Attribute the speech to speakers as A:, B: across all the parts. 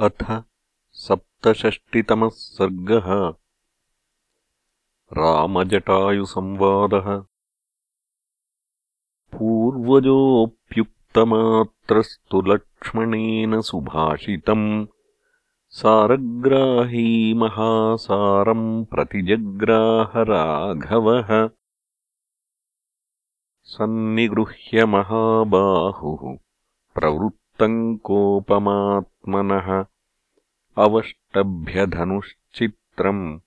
A: अथ सप्तषष्टितमः सर्गः। रामजटायुसंवादः। पूर्वजोऽप्युक्तमात्रस्तु लक्ष्मणेन सुभाषितम्। सारग्राही महासारम् राघवः सन्निगृह्य महाबाहुः प्रवृत्तम् कोपमात्मनः अवष्टभ्यधनुश्चित्रम्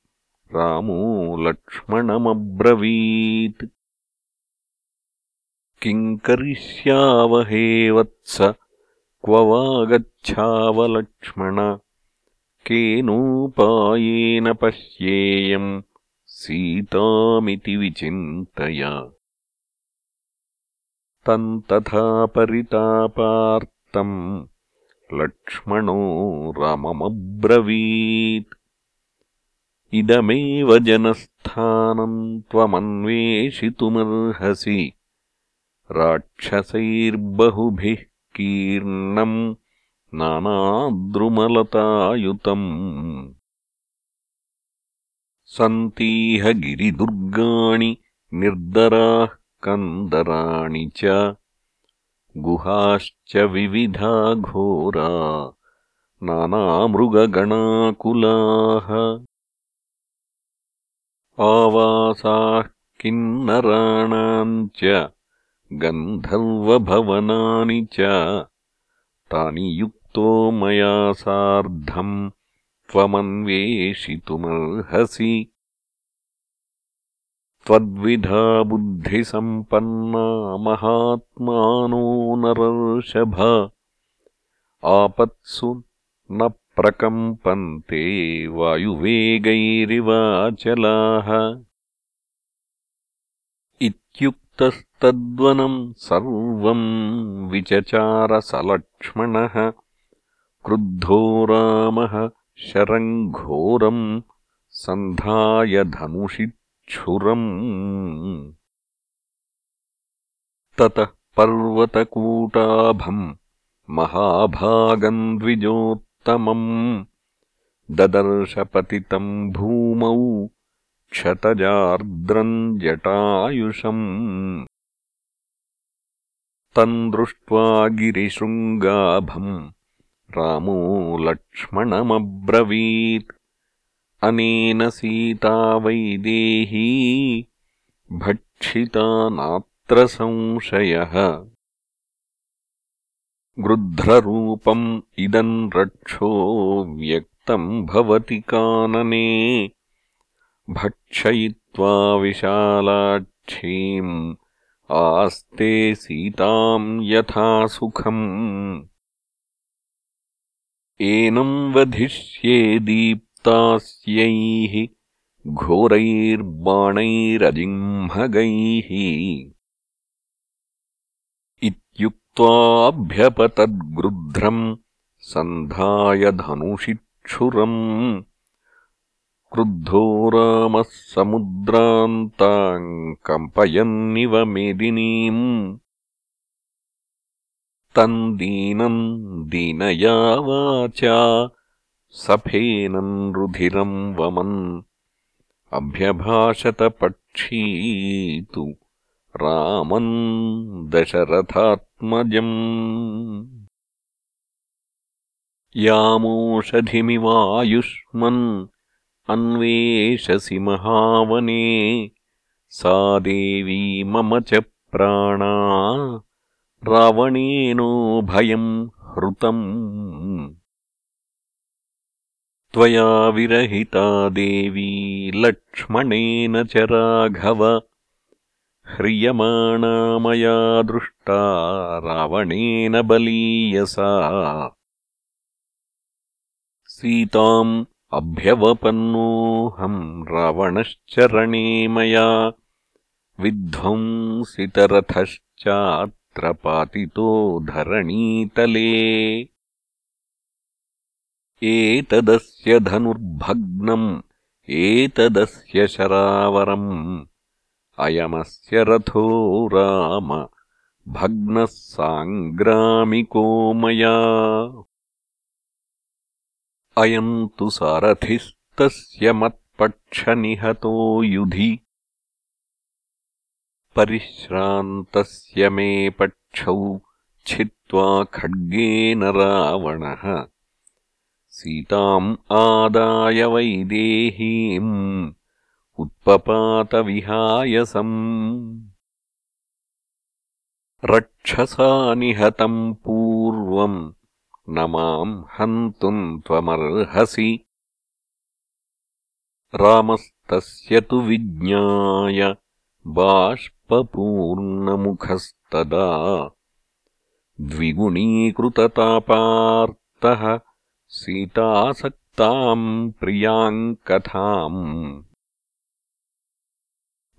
A: रामो लक्ष्मणमब्रवीत्। किम् करिष्यावहे वत्स क्व वागच्छावलक्ष्मण? केनोपायेन पश्येयम् सीतामिति विचिन्तय। तम् तथा परितापार्तम् लक्ष्मणो राममब्रवीत्। इदमेव जनस्थानम् त्वमन्वेषितुमर्हसि। राक्षसैर्बहुभिः कीर्णम् नानाद्रुमलतायुतम्। सन्तीह गिरिदुर्गाणि निर्दराः कन्दराणि च गुहाश्च विविधा घोरा नानामृगगणाकुलाः। आवासाः किन्नराणाम् च गन्धर्वभवनानि च। तानि युक्तो मया सार्धम् त्वमन्वेषितुमर्हसि त्वद्विधा बुद्धिसम्पन्ना महात्मानो नरर्षभ। आपत्सु न प्रकम्पन्ते वायुवेगैरिवाचलाः। इत्युक्तस्तद्वनम् सर्वम् विचचारसलक्ष्मणः। क्रुद्धो रामः शरम् घोरम् सन्धाय धनुषि ततः पर्वतकूटाभम् महाभागम् द्विजोत्तमम् ददर्शपतितम् भूमौ क्षतजार्द्रम् जटायुषम्। तम् दृष्ट्वा गिरिशृङ्गाभम् रामो लक्ष्मणमब्रवीत् अनेन सीता वैदेही भक्षिता नात्र संशयः। गृध्ररूपम् इदम् रक्षो व्यक्तम् भवति कानने। भक्षयित्वा विशालाक्षीम् आस्ते सीताम् यथा सुखम्। एनम् वधिष्ये दीप् तास्यैः घोरैर्बाणैरजिह्मगैः इत्युक्त्वाभ्यपतद्गृध्रम् सन्धाय धनुषिक्षुरम् क्रुद्धो रामः समुद्रान्ताम् कम्पयन्निव मेदिनीम् तम् दीनम् दीनया वाचा सफेनम् रुधिरम् वमन् अभ्यभाषतपक्षी तु रामम् दशरथात्मजम्। यामोषधिमिवायुष्मन् अन्वेषसि महावने सा देवी मम च प्राणा रावणेनो भयम् हृतम् त्वया विरहिता देवी लक्ष्मणेन च राघव। ह्रियमाणा मया दृष्टा रावणेन बलीयसा सीताम् अभ्यवपन्नोऽहम् रावणश्चरणे मया। विध्वंसितरथश्चात्र पातितो धरणीतले एतदस्य धनुर्भग्नम् एतदस्य शरावरम्। अयमस्य रथो राम भग्नः साङ्ग्रामिको मया अयम् तु सारथिस्तस्य मत्पक्षनिहतो युधि। परिश्रान्तस्य मे पक्षौ छित्त्वा खड्गेन रावणः सीताम् आदाय वैदेहीम् उत्पपातविहायसम्। रक्षसा निहतम् पूर्वम् न माम् हन्तुम् त्वमर्हसि। रामस्तस्य तु विज्ञाय बाष्पूर्णमुखस्तदा द्विगुणीकृततापार्तः सीतासक्ताम् प्रियाम् कथाम्।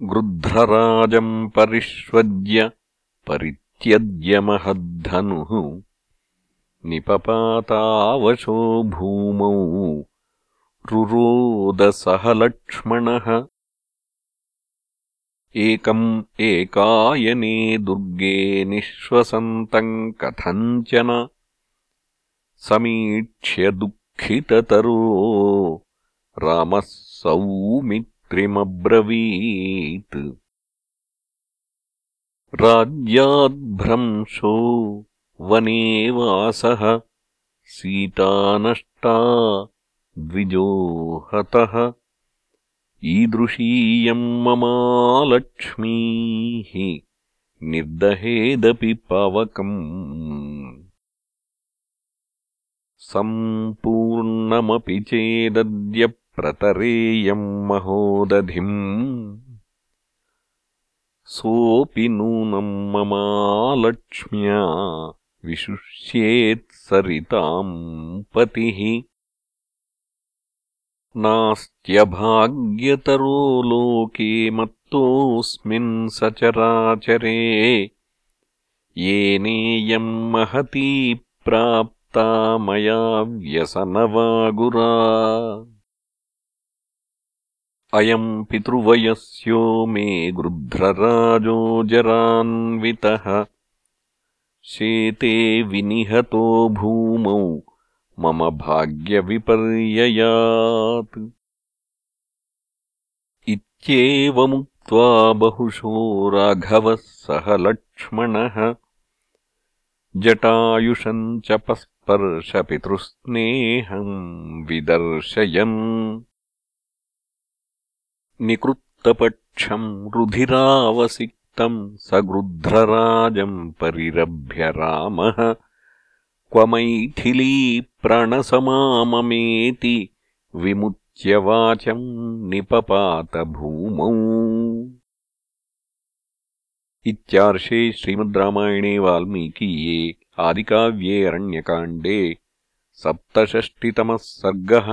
A: गृध्रराजम् परिष्वज्य परित्यज्य महद्धनुः। निपपातावशो भूमौ रुरोदसह लक्ष्मणः एकम् एकायने दुर्गे निःश्वसन्तम् कथञ्चन समीक्ष्य दुःखिततरो रामः सौमित्रिमब्रवीत्। राज्याद्भ्रंशो वने वासः। सीतानष्टा द्विजोहतः ईदृशीयम् ममालक्ष्मीः। निर्दहेदपि पावकम् सम्पूर्णमपि चेदद्य प्रतरेयम् महोदधिम्। सोऽपि नूनम् ममालक्ष्म्या विशुष्येत्सरिताम् पतिः। नास्त्यभाग्यतरो लोके मत्तोऽस्मिन् सचराचरे येनेयम् महती प्राप्ता मया व्यसनवागुरा अयम् पितृवयस्यो मे गृध्रराजो जरान्वितः। शेते विनिहतो भूमौ मम भाग्यविपर्ययात्। इत्येवमुक्त्वा बहुशो राघवः सह लक्ष्मणः। जटायुषम् च पस्पर्शपितृस्नेहम् विदर्शयन्। निकृत्तपक्षम् रुधिरावसिक्तम् स गृध्रराजम् परिरभ्य रामः। क्व मैथिली प्रणसमाममेति विमुच्य वाचम् निपपातभूमौ। इत्यार्षे श्रीमद् रामायणे वाल्मीकीये आदिकाव्ये अरण्यकाण्डे सप्तषष्टितमः सर्गः